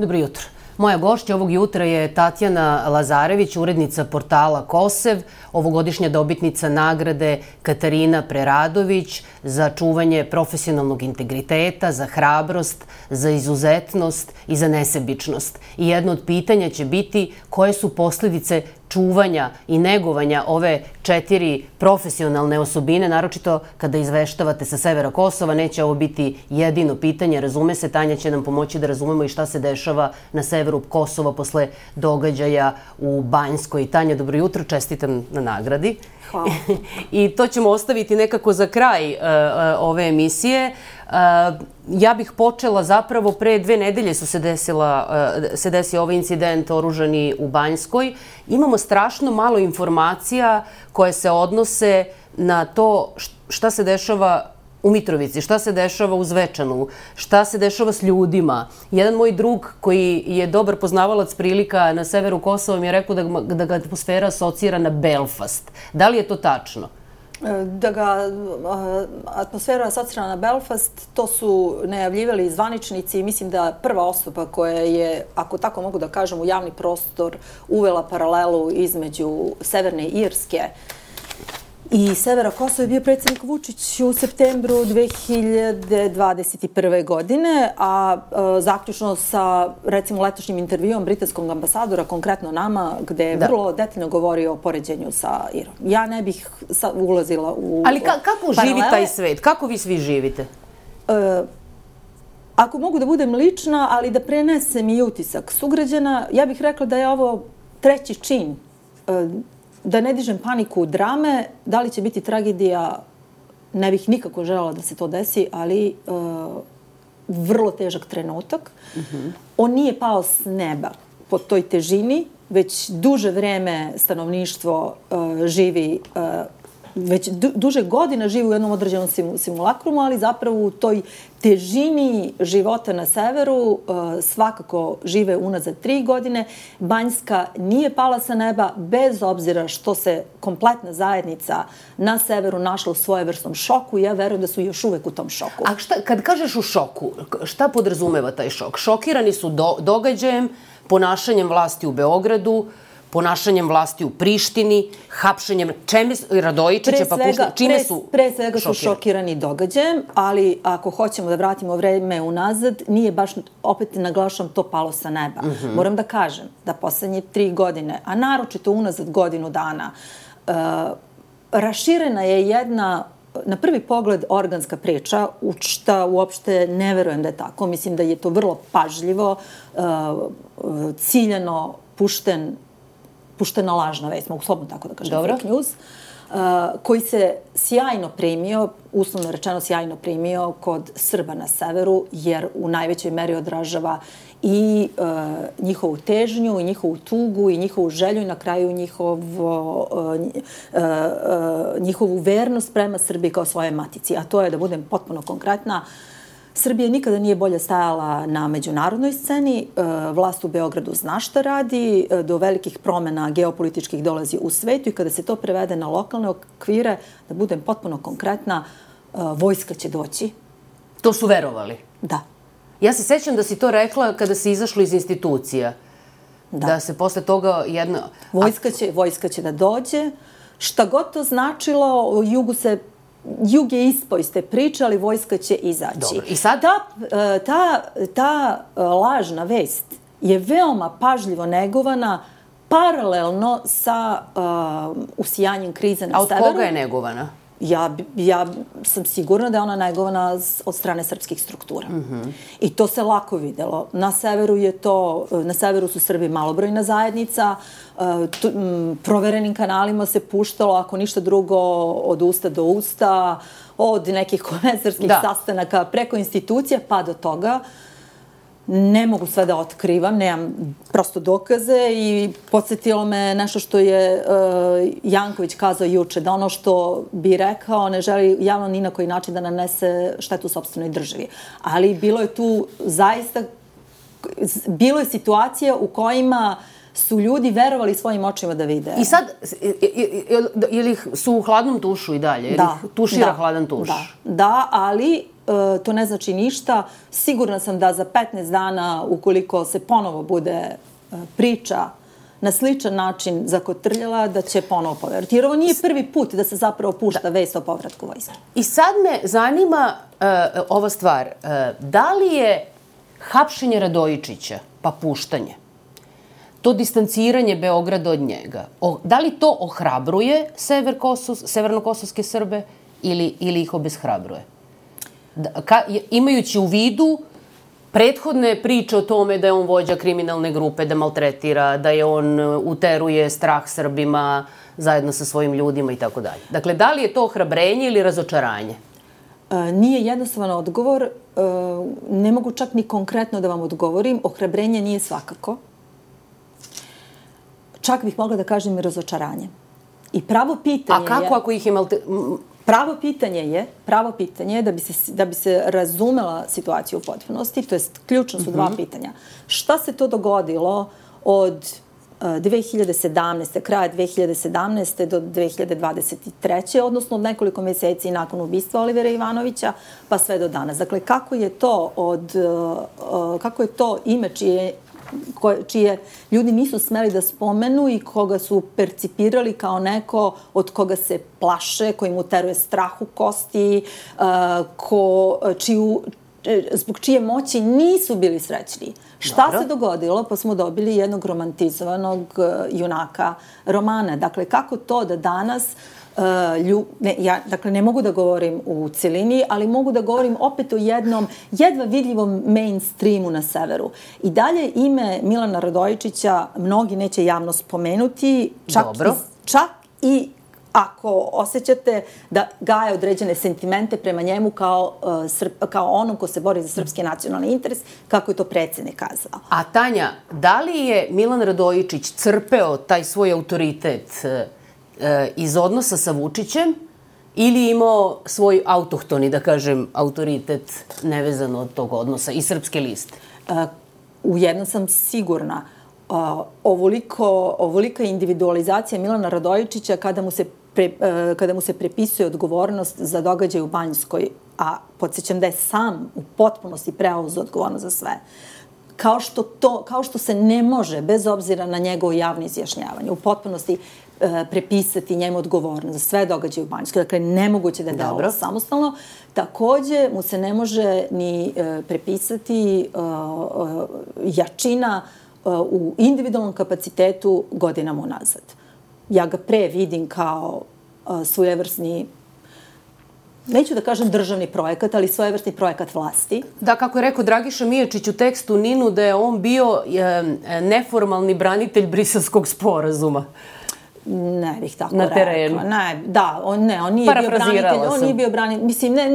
Dobro jutro. Moja gošća ovog jutra je Tatjana Lazarević, urednica portala Kosev, ovogodišnja dobitnica nagrade Katarina Preradović za čuvanje profesionalnog integriteta, za hrabrost, za izuzetnost i za nesebičnost. I jedno od pitanja će biti koje su posledice čuvanja i negovanja ove četiri profesionalne osobine, naročito kada izveštavate sa severa Kosova, neće ovo biti jedino pitanje, razume se, Tanja će nam pomoći da razumemo i šta se dešava na severu Kosova posle događaja u Banjskoj. Tanja, dobro jutro, čestitam na nagradi. Hvala. I to ćemo ostaviti nekako za kraj uh, uh, ove emisije. Uh, ja bih počela zapravo pre dve nedelje su se desila, se desio ovaj incident oružani u Banjskoj. Imamo strašno malo informacija koje se odnose na to šta se dešava u Mitrovici, šta se dešava u Zvečanu, šta se dešava s ljudima. Jedan moj drug koji je dobar poznavalac prilika na severu Kosova mi je rekao da, da ga atmosfera asocira na Belfast. Da li je to tačno? E, da ga atmosfera asocira na Belfast, to su najavljivali zvaničnici i mislim da prva osoba koja je, ako tako mogu da kažem, u javni prostor uvela paralelu između Severne Irske i severa Kosova je bio predsednik Vučić u septembru 2021. godine, a e, zaključno sa recimo letošnjim intervjuom britanskog ambasadora, konkretno nama, gde je da. vrlo detaljno govorio o poređenju sa Irom. Ja ne bih sa, ulazila u Ali ka, kako paralele. živi taj svet? Kako vi svi živite? E, ako mogu da budem lična, ali da prenesem i utisak sugrađana, ja bih rekla da je ovo treći čin e, da ne dižem paniku drame, da li će biti tragedija, ne bih nikako želala da se to desi, ali uh, vrlo težak trenutak. Mm -hmm. On nije pao s neba po toj težini, već duže vreme stanovništvo uh, živi uh, već du, duže godina živi u jednom određenom sim, simulakrumu, ali zapravo u toj težini života na severu uh, svakako žive unazad tri godine. Banjska nije pala sa neba, bez obzira što se kompletna zajednica na severu našla u svojevrsnom šoku. Ja verujem da su još uvek u tom šoku. A šta, kad kažeš u šoku, šta podrazumeva taj šok? Šokirani su do, događajem, ponašanjem vlasti u Beogradu, uh, ponašanjem vlasti u Prištini, hapšenjem, čeme, Radojičića, pa pušta, čime pre, su Pre svega su šokirani? šokirani događajem, ali ako hoćemo da vratimo vreme unazad, nije baš, opet naglašam, to palo sa neba. Mm -hmm. Moram da kažem da poslednje tri godine, a naročito unazad godinu dana, uh, raširena je jedna na prvi pogled organska priča, u šta uopšte ne verujem da je tako. Mislim da je to vrlo pažljivo, uh, ciljano pušten puštena lažna vest, mogu slobodno tako da kažem, Dobro. fake news, uh, koji se sjajno primio, uslovno rečeno sjajno primio kod Srba na severu, jer u najvećoj meri odražava i uh, njihovu težnju, i njihovu tugu, i njihovu želju i na kraju njihovo, uh, uh, uh, njihovu vernost prema Srbiji kao svoje matici. A to je, da budem potpuno konkretna, uh, Srbija nikada nije bolje stajala na međunarodnoj sceni. E, vlast u Beogradu zna šta radi, e, do velikih promena geopolitičkih dolazi u svetu i kada se to prevede na lokalne okvire, da budem potpuno konkretna, e, vojska će doći. To su verovali? Da. Ja se sećam da si to rekla kada si izašla iz institucija. Da. Da se posle toga jedna... Vojska će, vojska će da dođe. Šta god to značilo, jugu se jug je ispo iz te priče, ali vojska će izaći. Dobro. I sad? Ta, e, ta, ta e, lažna vest je veoma pažljivo negovana paralelno sa uh, usijanjem krize na severu. A od severu. koga je negovana? Ja, ja sam sigurna da je ona negovana od strane srpskih struktura. Mm -hmm. I to se lako videlo. Na severu je to, na severu su Srbi malobrojna zajednica, uh, tu, m, proverenim kanalima se puštalo, ako ništa drugo, od usta do usta, od nekih komesarskih da. sastanaka preko institucija pa do toga. Uh, ne mogu sve da otkrivam, nemam prosto dokaze i podsjetilo me nešto što je uh, Janković kazao juče, da ono što bi rekao ne želi javno ni na koji način da nanese štetu sobstvenoj državi. Ali bilo je tu zaista, bilo je situacija u kojima su ljudi verovali svojim očima da vide. I sad, ili su u hladnom tušu i dalje? Da. Ili tušira da, hladan tuš? Da, da ali to ne znači ništa. Sigurna sam da za 15 dana, ukoliko se ponovo bude e, priča na sličan način zakotrljala da će ponovo poveriti. Jer ovo nije prvi put da se zapravo pušta da. vest o povratku vojske. I sad me zanima uh, ova stvar. Uh, da li je hapšenje Radojičića, pa puštanje, to distanciranje Beograda od njega, o, da li to ohrabruje sever Kosov, severnokosovske Srbe ili, ili ih obeshrabruje? Ka, imajući u vidu prethodne priče o tome da je on vođa kriminalne grupe, da maltretira, da je on uh, uteruje strah Srbima zajedno sa svojim ljudima i tako dalje. Dakle, da li je to ohrabrenje ili razočaranje? E, nije jednostavan odgovor. E, ne mogu čak ni konkretno da vam odgovorim. Ohrabrenje nije svakako. Čak bih mogla da kažem i razočaranje. I pravo pitanje je... A kako je, ako ih je malte... Pravo pitanje je, pravo pitanje je da bi se, da bi se razumela situacija u potpunosti, to jest ključno su dva mm -hmm. pitanja. Šta se to dogodilo od 2017. Uh, kraja 2017. do 2023. odnosno od nekoliko meseci nakon ubistva Olivera Ivanovića pa sve do danas. Dakle, kako je to od, uh, uh, kako je to ime čije koje, čije ljudi nisu smeli da spomenu i koga su percipirali kao neko od koga se plaše, koji mu teruje strah u kosti, uh, ko, čiju, zbog čije moći nisu bili srećni. Šta Dobro. se dogodilo? Pa smo dobili jednog romantizovanog junaka romana. Dakle, kako to da danas uh, Uh, lju, ne, ja, dakle, ne mogu da govorim u celini, ali mogu da govorim opet o jednom jedva vidljivom mainstreamu na severu. I dalje ime Milana Radojičića mnogi neće javno spomenuti, čak, Dobro. I, čak i ako osjećate da gaje određene sentimente prema njemu kao, uh, srp, kao onom ko se bori za srpski nacionalni interes, kako je to predsednik kazao. A Tanja, da li je Milan Radojičić crpeo taj svoj autoritet uh, e, iz odnosa sa Vučićem ili imao svoj autohtoni, da kažem, autoritet nevezano od tog odnosa i srpske liste? E, u jedno sam sigurna. Uh, ovoliko, ovolika individualizacija Milana Radojičića kada mu se pre, kada mu se prepisuje odgovornost za događaj u Banjskoj, a podsjećam da je sam u potpunosti preuzeo odgovornost za sve. Kao što, to, kao što se ne može, bez obzira na njegovo javno izjašnjavanje, u potpunosti prepisati njemu odgovornost za sve događaje u Banjskoj. Dakle, nemoguće da je delo samostalno. Takođe, mu se ne može ni e, prepisati e, jačina u individualnom kapacitetu godinama unazad. Ja ga pre vidim kao svojevrsni neću da kažem državni projekat, ali svojevrsni projekat vlasti. Da, kako je rekao Dragiša Miječić u tekstu Ninu, da je on bio neformalni branitelj briselskog sporazuma. Ne bih tako Na terenu. Rekla. Ne, da, on ne, on nije bio branitelj, on nije bio branitelj. Mislim, ne,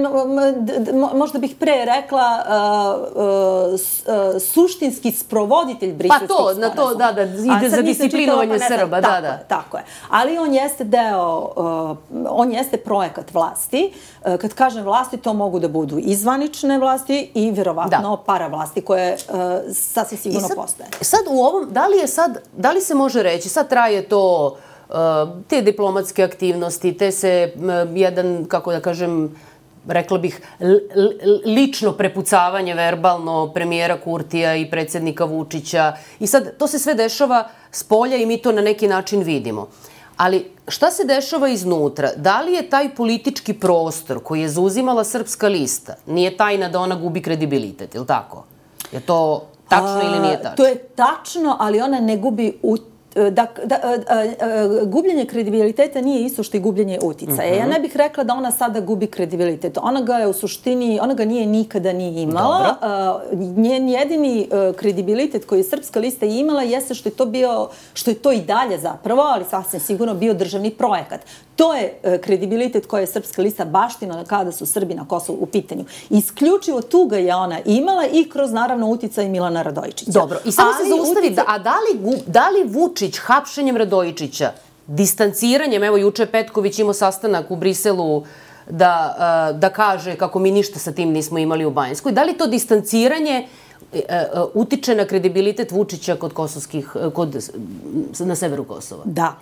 možda bih pre rekla uh, uh, uh, suštinski sprovoditelj briselskih Pa to, na to, da, da, ide za disciplinovanje pa Srba, da, da. Tako je. Ali on jeste deo, uh, on jeste projekat vlasti. Uh, kad kažem vlasti, to mogu da budu izvanične vlasti i verovatno da. para vlasti koje uh, sasvim sigurno sad, postoje. Sad u ovom, da li je sad, da li se može reći, sad traje to te diplomatske aktivnosti, te se jedan, kako da kažem, rekla bih, lično prepucavanje verbalno premijera Kurtija i predsednika Vučića. I sad, to se sve dešava s polja i mi to na neki način vidimo. Ali šta se dešava iznutra? Da li je taj politički prostor koji je zauzimala srpska lista, nije tajna da ona gubi kredibilitet, je li tako? Je to tačno A, ili nije tačno? To je tačno, ali ona ne gubi da, da a, a, gubljenje kredibiliteta nije isto što i gubljenje uticaja. Mm -hmm. Ja mhm. ne bih rekla da ona sada gubi kredibilitet. Ona ga je u suštini, ona ga nije nikada nije imala. A, njen jedini kredibilitet koji je Srpska lista imala jeste što je to bio, što je to i dalje zapravo, ali sasvim sigurno bio državni projekat. To je a, kredibilitet koji je Srpska lista baština kada su Srbi na Kosovu u pitanju. Isključivo tu ga je ona imala i kroz naravno uticaj Milana Radojičića. Dobro, i samo ali se zaustavi, uticaj... da, a da li, da li Vučić hapšenjem Radojičića, distanciranjem, evo juče Petković imao sastanak u Briselu da, da kaže kako mi ništa sa tim nismo imali u Banjskoj. Da li to distanciranje e, e, utiče na kredibilitet Vučića kod kosovskih, kod, na severu Kosova? Da.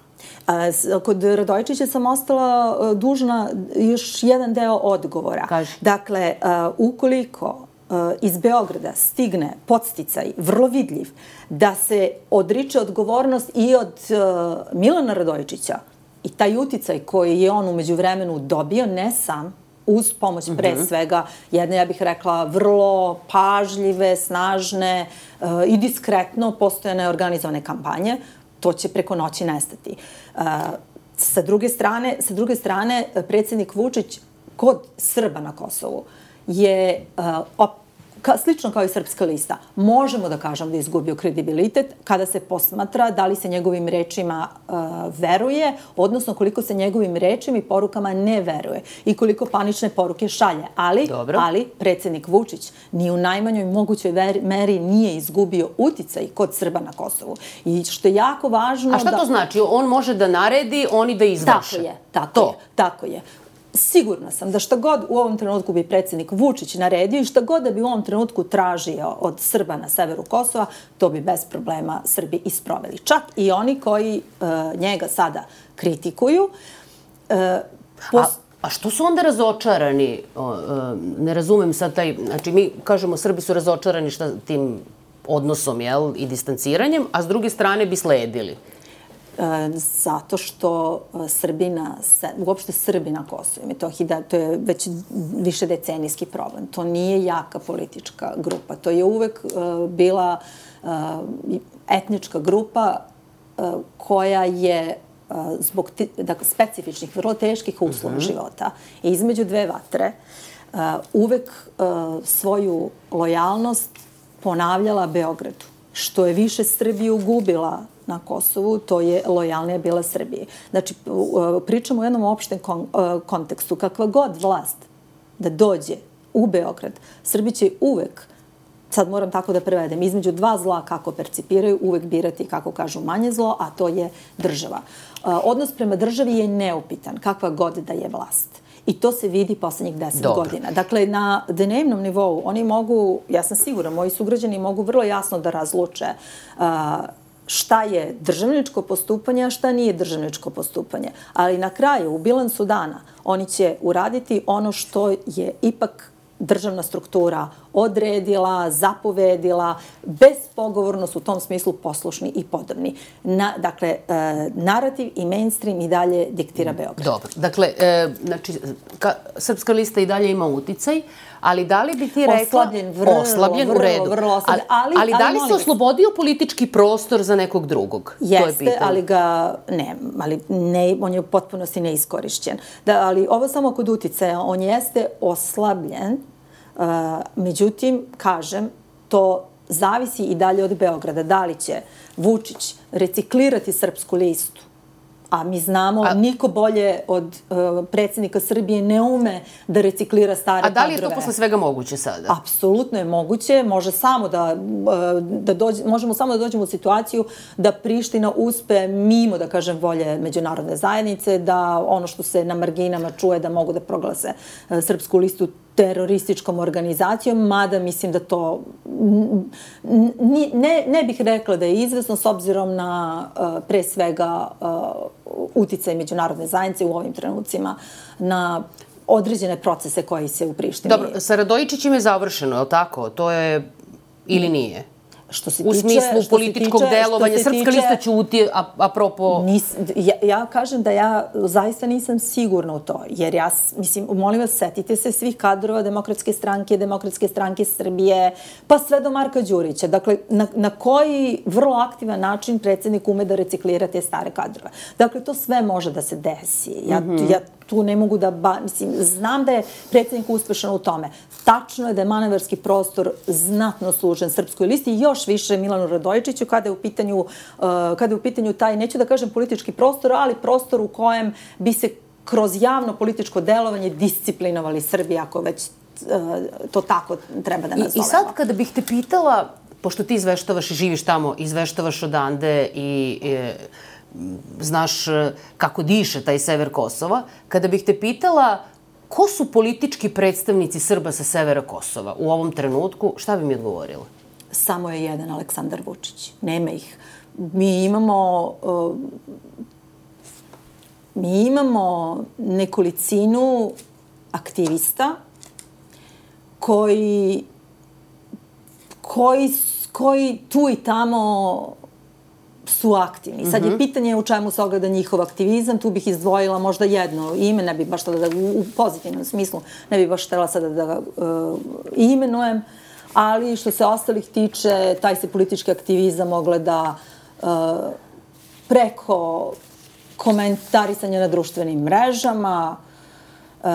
Kod Radojčića sam ostala e, dužna još jedan deo odgovora. Kaži. Dakle, e, ukoliko e, iz Beograda stigne podsticaj, vrlo vidljiv, da se odriče odgovornost i od Milana Radojčića i taj uticaj koji je on umeđu vremenu dobio, ne sam, uz pomoć pre -hmm. svega jedne, ja bih rekla, vrlo pažljive, snažne uh, i diskretno postojane organizovane kampanje, to će preko noći nestati. Uh, sa druge strane, sa druge strane, predsednik Vučić kod Srba na Kosovu je uh, ka, slično kao i Srpska lista, možemo da kažem da je izgubio kredibilitet kada se posmatra da li se njegovim rečima uh, veruje, odnosno koliko se njegovim rečima i porukama ne veruje i koliko panične poruke šalje. Ali, Dobro. ali predsednik Vučić ni u najmanjoj mogućoj veri, meri nije izgubio uticaj kod Srba na Kosovu. I što je jako važno... A šta da... to znači? On može da naredi, oni da izvrše? Tako je, tako to. je, tako je sigurna sam da šta god u ovom trenutku bi predsednik Vučić naredio i šta god da bi u ovom trenutku tražio od Srba na severu Kosova, to bi bez problema Srbi isproveli. Čak i oni koji uh, njega sada kritikuju. Uh, pos... A, a što su onda razočarani? Uh, ne razumem sad taj... Znači, mi kažemo Srbi su razočarani šta tim odnosom, jel, i distanciranjem, a s druge strane bi sledili. E, zato što e, Srbina, uopšte Srbi na Kosovo i Metohiji, da, to je već više decenijski problem. To nije jaka politička grupa. To je uvek uh, bila uh, etnička grupa uh, koja je zbog ti, dakle, specifičnih, vrlo teških uslova mm -hmm. života i između dve vatre uvek svoju lojalnost ponavljala Beogradu što je više Srbiju gubila na Kosovu, to je lojalnija bila Srbije. Znači, pričamo u jednom opštem kon, e, kontekstu. Kakva god vlast da dođe u Beograd, Srbi će uvek sad moram tako da prevedem, između dva zla kako percipiraju, uvek birati, kako kažu, manje zlo, a to je država. E, odnos prema državi je neupitan, kakva god da je vlast. I to se vidi poslednjih deset Dobro. godina. Dakle, na dnevnom nivou oni mogu, ja sam sigura, moji sugrađani mogu vrlo jasno da razluče uh, šta je državničko postupanje, a šta nije državničko postupanje. Ali na kraju, u bilansu dana, oni će uraditi ono što je ipak državna struktura odredila, zapovedila, bezpogovorno su u tom smislu poslušni i podobni. Na, dakle, e, narativ i mainstream i dalje diktira Beograd. Dobro. Dakle, e, znači, ka, Srpska lista i dalje ima uticaj, ali da li bi ti rekla... Oslabljen, vrlo, oslabljen, vrlo, u redu. vrlo oslabljen. Ali, ali, ali da li se oslobodio politički prostor za nekog drugog? Jeste, to je ali ga, ne, ali ne, on je u potpunosti neiskorišćen. Da, ali ovo samo kod uticaja, on jeste oslabljen, međutim, kažem, to zavisi i dalje od Beograda. Da li će Vučić reciklirati srpsku listu a mi znamo A, niko bolje od uh, predsednika Srbije ne ume da reciklira stare kadrove. A da li je to posle svega moguće sada? Apsolutno je moguće. Može samo da, uh, da dođe, možemo samo da dođemo u situaciju da Priština uspe mimo, da kažem, volje međunarodne zajednice, da ono što se na marginama čuje da mogu da proglase uh, srpsku listu terorističkom organizacijom, mada mislim da to ne, ne bih rekla da je izvesno s obzirom na uh, pre svega uh, uticaj međunarodne zajednice u ovim trenucima na određene procese koji se u Prištini... Dobro, sa Radojičićim je završeno, je li tako? To je ili nije? Što se tiče, u smislu što političkog tiče, delovanja, Srpska tiče, lista ćuti, a, apropo... Nis, ja, ja kažem da ja zaista nisam sigurna u to, jer ja, mislim, molim vas, setite se svih kadrova Demokratske stranke, Demokratske stranke Srbije, pa sve do Marka Đurića. Dakle, na, na koji vrlo aktivan način predsednik ume da reciklira te stare kadrove. Dakle, to sve može da se desi. Ja, mm -hmm. ja tu ne mogu da, ba, mislim, znam da je predsednik uspešan u tome. Tačno je da je manevarski prostor znatno služen Srpskoj listi i još više Milanu Radojičiću kada je u pitanju, uh, kada je u pitanju taj, neću da kažem politički prostor, ali prostor u kojem bi se kroz javno političko delovanje disciplinovali Srbi, ako već uh, to tako treba da nazovemo. I, I sad kada bih te pitala, pošto ti izveštavaš i živiš tamo, izveštavaš odande i, i znaš e, kako diše taj sever Kosova, kada bih te pitala ko su politički predstavnici Srba sa severa Kosova u ovom trenutku, šta bi mi odgovorila? Samo je jedan Aleksandar Vučić. Nema ih. Mi imamo uh, mi imamo nekolicinu aktivista koji, koji, koji tu i tamo su aktivni. Sad je mhm. pitanje u čemu se ogleda njihov aktivizam, tu bih izdvojila možda jedno ime, ne bih baš tada da, u pozitivnom smislu, ne bih baš htela sada da uh, imenujem, ali što se ostalih tiče, taj se politički aktivizam ogleda uh, preko komentarisanja na društvenim mrežama, uh,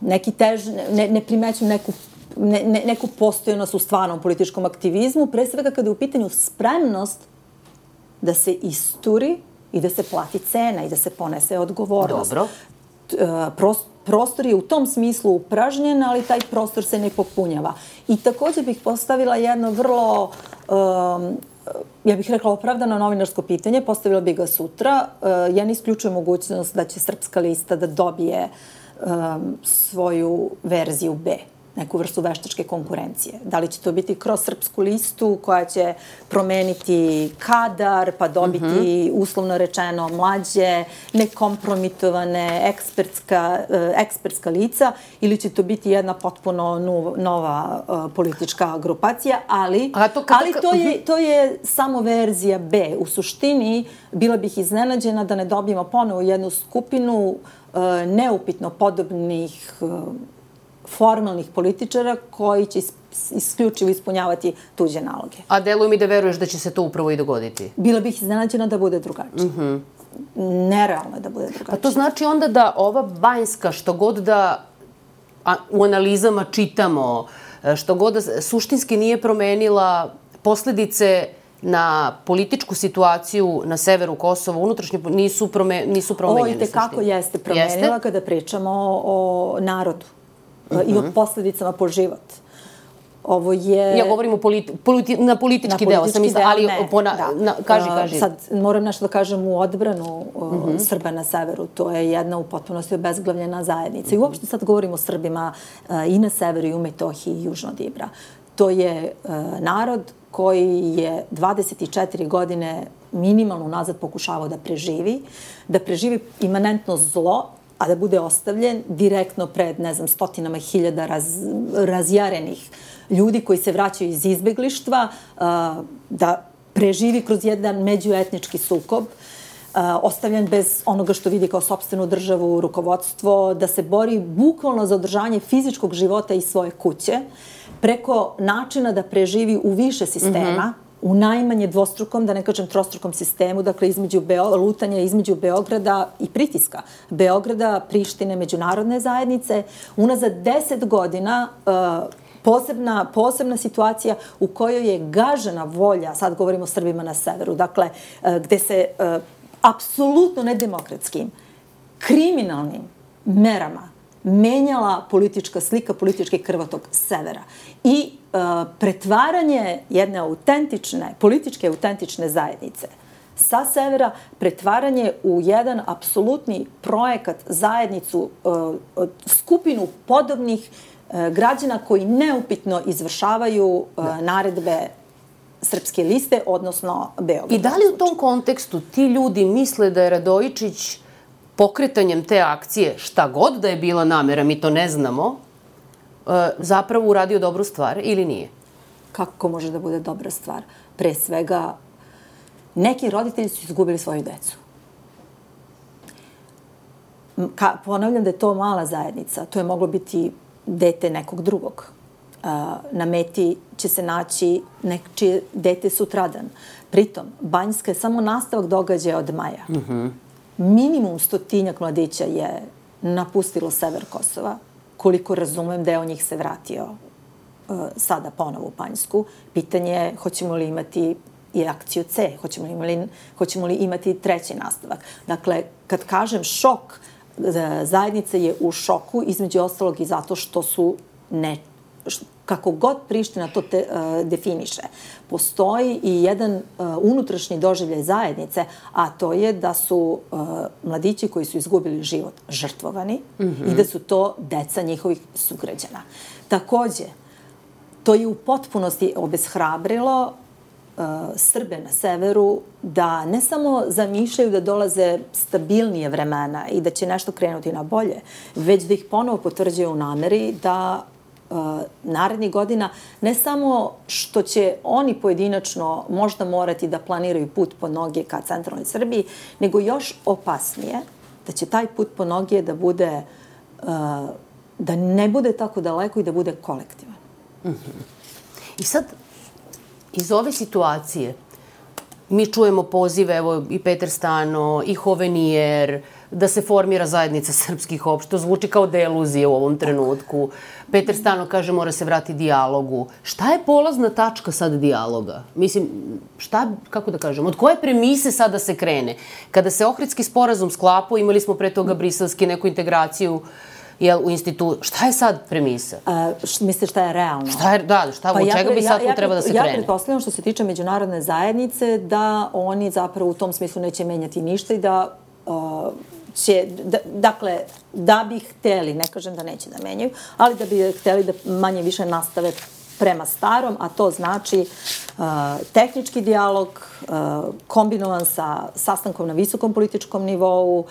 neki tež, ne, ne primećujem neku ne, ne, neku postojanost u stvarnom političkom aktivizmu, pre svega kada je u pitanju spremnost da se isturi i da se plati cena i da se ponese odgovornost. Dobro. Uh, prostor je u tom smislu upražnjen, ali taj prostor se ne popunjava. I takođe bih postavila jedno vrlo um, ja bih rekla opravdano novinarsko pitanje, postavila bih ga sutra. Uh, ja ne isključujem mogućnost da će Srpska lista da dobije um, svoju verziju B neku vrstu veštačke konkurencije. Da li će to biti kroz srpsku listu koja će promeniti kadar, pa dobiti mm -hmm. uslovno rečeno mlađe, nekompromitovane ekspertska, uh, ekspertska lica ili će to biti jedna potpuno nova, nova uh, politička grupacija, ali, A to, kada, ali to, je, mhm. to je samo verzija B. U suštini bila bih iznenađena da ne dobijemo ponovo jednu skupinu uh, neupitno podobnih formalnih političara koji će isključivo ispunjavati tuđe naloge. A deluje mi da veruješ da će se to upravo i dogoditi? Bila bih iznenađena da bude drugačije. Mm -hmm. Nerealno je da bude drugačije. Pa to znači onda da ova Banjska, što god da a, u analizama čitamo, e, što god da suštinski nije promenila posledice na političku situaciju na severu Kosova, unutrašnje nisu, prome, nisu promenjene. Ovo i tekako jeste promenila jeste? kada pričamo o, o narodu uh -huh. i o mhm. posledicama po život. Ovo je... Ja govorim o politi, politi, na politički na deo, sam mislila, ali ne, pona, da. na, kaži, kaži. Sad moram nešto da kažem u odbranu uh, uh -huh. Srba na severu. To je jedna u potpunosti obezglavljena zajednica. Uh -huh. I uopšte sad govorimo o Srbima uh, i na severu, i u Metohiji, i južno od Ibra. To je uh, narod koji je 24 godine minimalno nazad pokušavao da preživi, da preživi imanentno zlo a da bude ostavljen direktno pred, ne znam, stotinama hiljada raz, razjarenih ljudi koji se vraćaju iz izbeglištva, da preživi kroz jedan međuetnički sukob, ostavljen bez onoga što vidi kao sobstvenu državu, rukovodstvo, da se bori bukvalno za održanje fizičkog života i svoje kuće, preko načina da preživi u više sistema, mm -hmm u najmanje dvostrukom, da ne kažem trostrukom sistemu, dakle između Beo, lutanja između Beograda i pritiska. Beograda, Prištine, međunarodne zajednice. Unazad deset godina uh, posebna, posebna situacija u kojoj je gažena volja, sad govorimo o Srbima na severu, dakle, uh, gde se uh, apsolutno nedemokratskim, kriminalnim merama menjala politička slika, politički krvotog severa. I uh, pretvaranje jedne autentične, političke autentične zajednice sa severa, pretvaranje u jedan apsolutni projekat, zajednicu, uh, skupinu podobnih uh, građana koji neupitno izvršavaju da. naredbe srpske liste, odnosno Beograda. I da li u tom kontekstu ti ljudi misle da je Radojičić pokretanjem te akcije, šta god da je bila namera, mi to ne znamo, e, zapravo uradio dobru stvar ili nije? Kako može da bude dobra stvar? Pre svega, neki roditelji su izgubili svoju decu. Ka, ponavljam da je to mala zajednica. To je moglo biti dete nekog drugog. Uh, na meti će se naći nečije dete sutradan. Pritom, Banjska je samo nastavak događaja od maja. Mm -hmm minimum stotinjak mladića je napustilo sever Kosova. Koliko razumem, deo njih se vratio uh, sada ponovo u Panjsku. Pitanje je hoćemo li imati i akciju C, hoćemo li, imali, hoćemo li imati treći nastavak. Dakle, kad kažem šok, zajednica je u šoku, između ostalog i zato što su ne, kako god Priština to te, uh, definiše, postoji i jedan uh, unutrašnji doživljaj zajednice, a to je da su uh, mladići koji su izgubili život žrtvovani mm -hmm. i da su to deca njihovih sugrađana. Takođe, to je u potpunosti obeshrabrilo Srbe na severu da ne samo zamišljaju da dolaze stabilnije vremena i da će nešto krenuti na bolje, već da ih ponovo potvrđuju u nameri da uh, narednih godina ne samo što će oni pojedinačno možda morati da planiraju put po noge ka centralnoj Srbiji, nego još opasnije da će taj put po noge da bude da ne bude tako daleko i da bude kolektivan. -hmm. I sad, iz ove situacije, mi čujemo pozive, evo i Peter Stano, i Hovenijer, da se formira zajednica srpskih opština. To zvuči kao deluzije u ovom trenutku. Peter Stano kaže mora se vrati dijalogu. Šta je polazna tačka sad dijaloga? Mislim, šta, kako da kažem, od koje premise sada se krene? Kada se Ohridski sporazum sklapao, imali smo pre toga briselski neku integraciju jel, u institutu. Šta je sad premisa? A, š, misliš šta je realno? Šta je, da, šta, pa u čega ja, bi sad ja, tu treba da se ja, krene? Ja pretpostavljam što se tiče međunarodne zajednice da oni zapravo u tom smislu neće menjati ništa i da uh, će, da, dakle, da bi hteli, ne kažem da neće da menjaju, ali da bi hteli da manje više nastave prema starom, a to znači uh, tehnički dijalog uh, kombinovan sa sastankom na visokom političkom nivou, uh,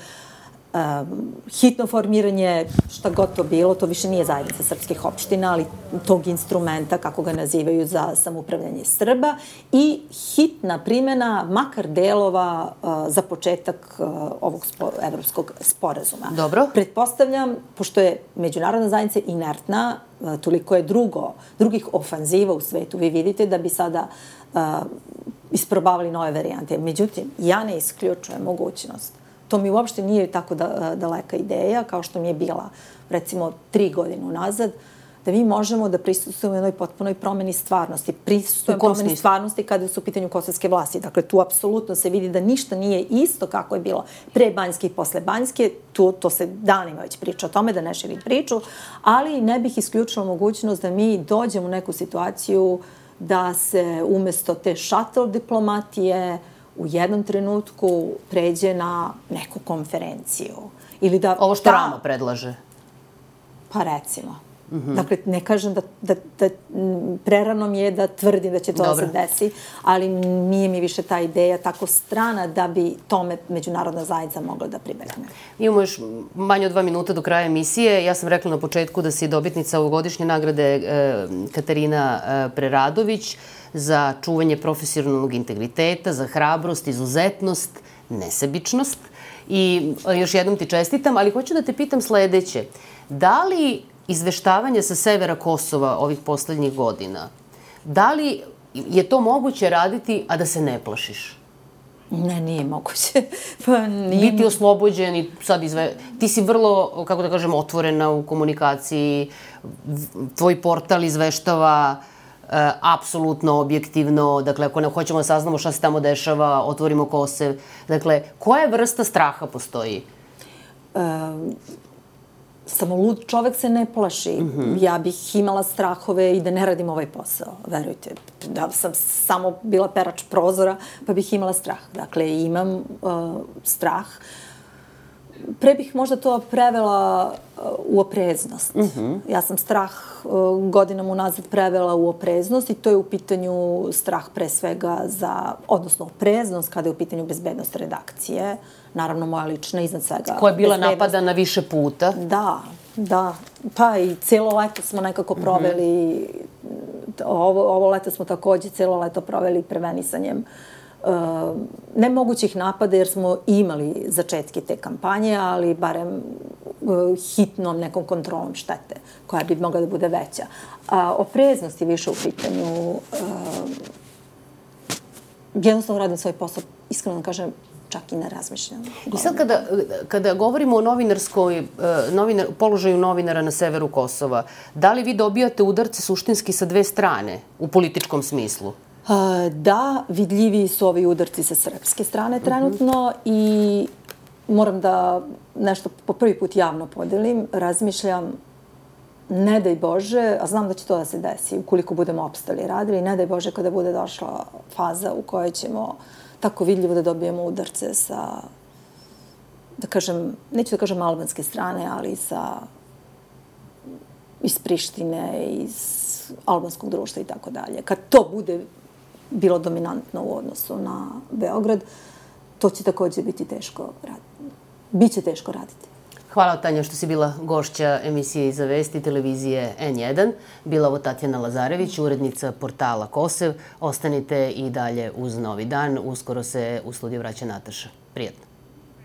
um, hitno formiranje, šta god to bilo, to više nije zajednica srpskih opština, ali tog instrumenta, kako ga nazivaju, za samupravljanje Srba i hitna primjena makar delova uh, za početak uh, ovog spo, evropskog sporazuma. Dobro. Pretpostavljam, pošto je međunarodna zajednica inertna, uh, toliko je drugo, drugih ofanziva u svetu, vi vidite da bi sada uh, isprobavali nove varijante. Međutim, ja ne isključujem mogućnost To mi uopšte nije tako da, daleka ideja, kao što mi je bila, recimo, tri godine unazad, da mi možemo da prisustujemo jednoj potpunoj promeni stvarnosti. Prisustujemo promeni smislu? stvarnosti kada su u pitanju kosovske vlasti. Dakle, tu apsolutno se vidi da ništa nije isto kako je bilo pre Banjske i posle Banjske. Tu, to se danima već priča o tome, da ne širim priču, ali ne bih isključila mogućnost da mi dođemo u neku situaciju da se umesto te shuttle diplomatije, u jednom trenutku pređe na neku konferenciju. Ili da, Ovo što da, Rama predlaže? Pa recimo. Mm -hmm. Dakle, ne kažem da, da, da prerano mi je da tvrdim da će to Dobre. da se desi, ali nije mi više ta ideja tako strana da bi tome međunarodna zajednica mogla da pribegne. Imamo još manje od dva minuta do kraja emisije. Ja sam rekla na početku da si dobitnica ovogodišnje nagrade e, Katarina e, Preradović za čuvanje profesionalnog integriteta, za hrabrost, izuzetnost, nesebičnost. I e, još jednom ti čestitam, ali hoću da te pitam sledeće. Da li izveštavanje sa severa Kosova ovih poslednjih godina, da li je to moguće raditi, a da se ne plašiš? Ne, nije moguće. pa nije... Biti oslobođen i sad izve... Ti si vrlo, kako da kažem, otvorena u komunikaciji. Tvoj portal izveštava E, apsolutno objektivno, dakle, ako ne hoćemo da saznamo šta se tamo dešava, otvorimo kose. Dakle, koja vrsta straha postoji? E, samo lud čovek se ne plaši. Mm -hmm. Ja bih imala strahove i da ne radim ovaj posao, verujte. Da sam samo bila perač prozora, pa bih imala strah. Dakle, imam uh, strah. Uh, pre bih možda to prevela uh, u opreznost. Mm -hmm. Ja sam strah uh, godinama unazad prevela u opreznost i to je u pitanju strah pre svega za, odnosno opreznost kada je u pitanju bezbednost redakcije. Naravno, moja lična iznad svega. Koja je bila napadana više puta. Da, da. Pa i celo leto smo nekako mhm. proveli, mm -hmm. ovo, ovo leto smo takođe celo leto proveli prevenisanjem Uh, nemogućih napada jer smo imali začetke te kampanje, ali barem uh, hitnom nekom kontrolom štete koja bi mogla da bude veća. A opreznost je više u pitanju uh, jednostavno radim svoj posao, iskreno da kažem, čak i ne razmišljam. I sad kada, kada govorimo o novinarskoj, novinar, položaju novinara na severu Kosova, da li vi dobijate udarce suštinski sa dve strane u političkom smislu? Da, vidljivi su ovi udarci sa srpske strane trenutno mm -hmm. i moram da nešto po prvi put javno podelim. Razmišljam, ne daj Bože, a znam da će to da se desi ukoliko budemo opstali radili, ne daj Bože kada bude došla faza u kojoj ćemo tako vidljivo da dobijemo udarce sa, da kažem, neću da kažem albanske strane, ali sa iz Prištine, iz albanskog društva i tako dalje. Kad to bude bilo dominantno u odnosu na Beograd, to će takođe biti teško raditi. Biće teško raditi. Hvala Tanja što si bila gošća emisije Iza vesti televizije N1. Bila ovo Tatjana Lazarević, urednica portala Kosev. Ostanite i dalje uz Novi dan. Uskoro se u studiju vraća Nataša. Prijetno.